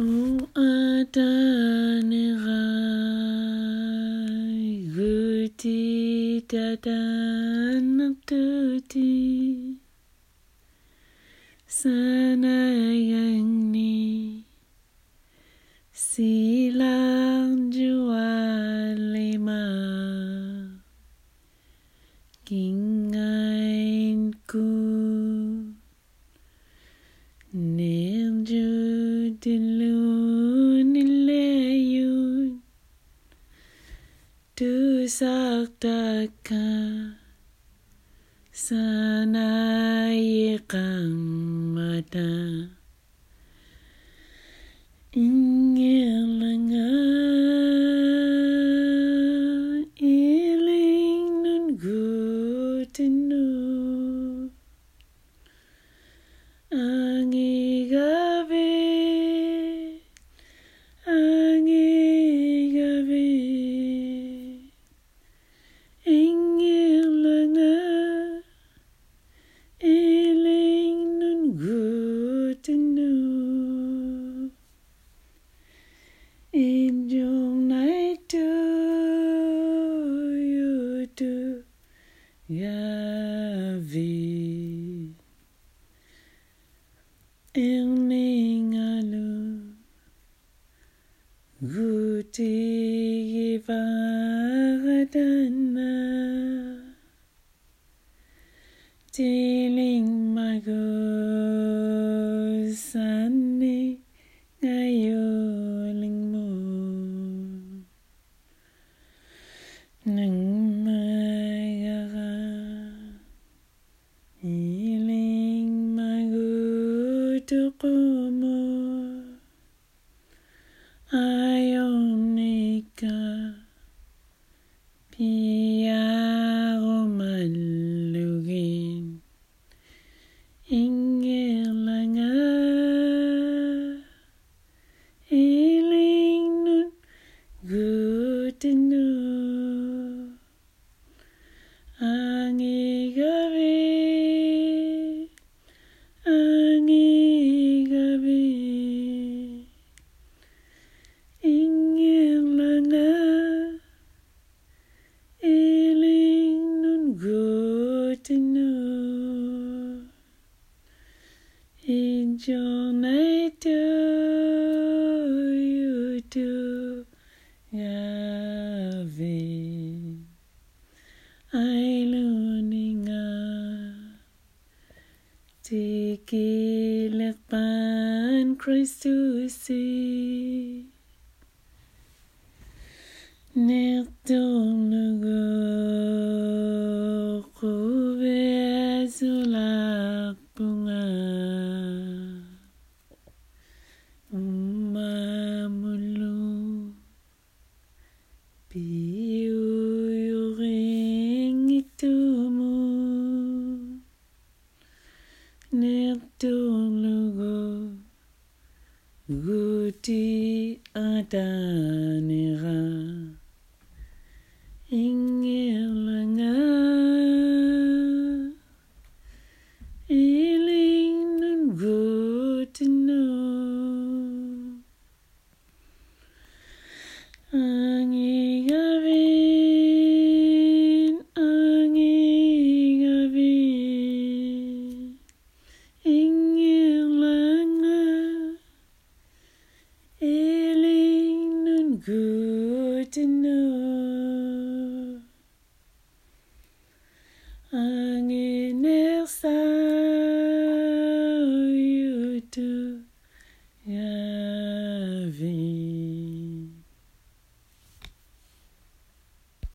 O Adonai, Guti Dadan Tuti, Sanayangni, Silang Jualima, Kingain Ku, Nilju Dilun Saktaka, Sanayikang Mata. Ingilanga iling nun gutinu ang Guti Varadana Tiling Magosani ngayoling mo nang mayara hiling magutuko mo Injonate you to Yahweh. Ailuninga Tikilakpan Christusi Nirtulugo Umamulu Piyuyuring itumu Nirtulugo Guti adanira Ingilanga Ang inersa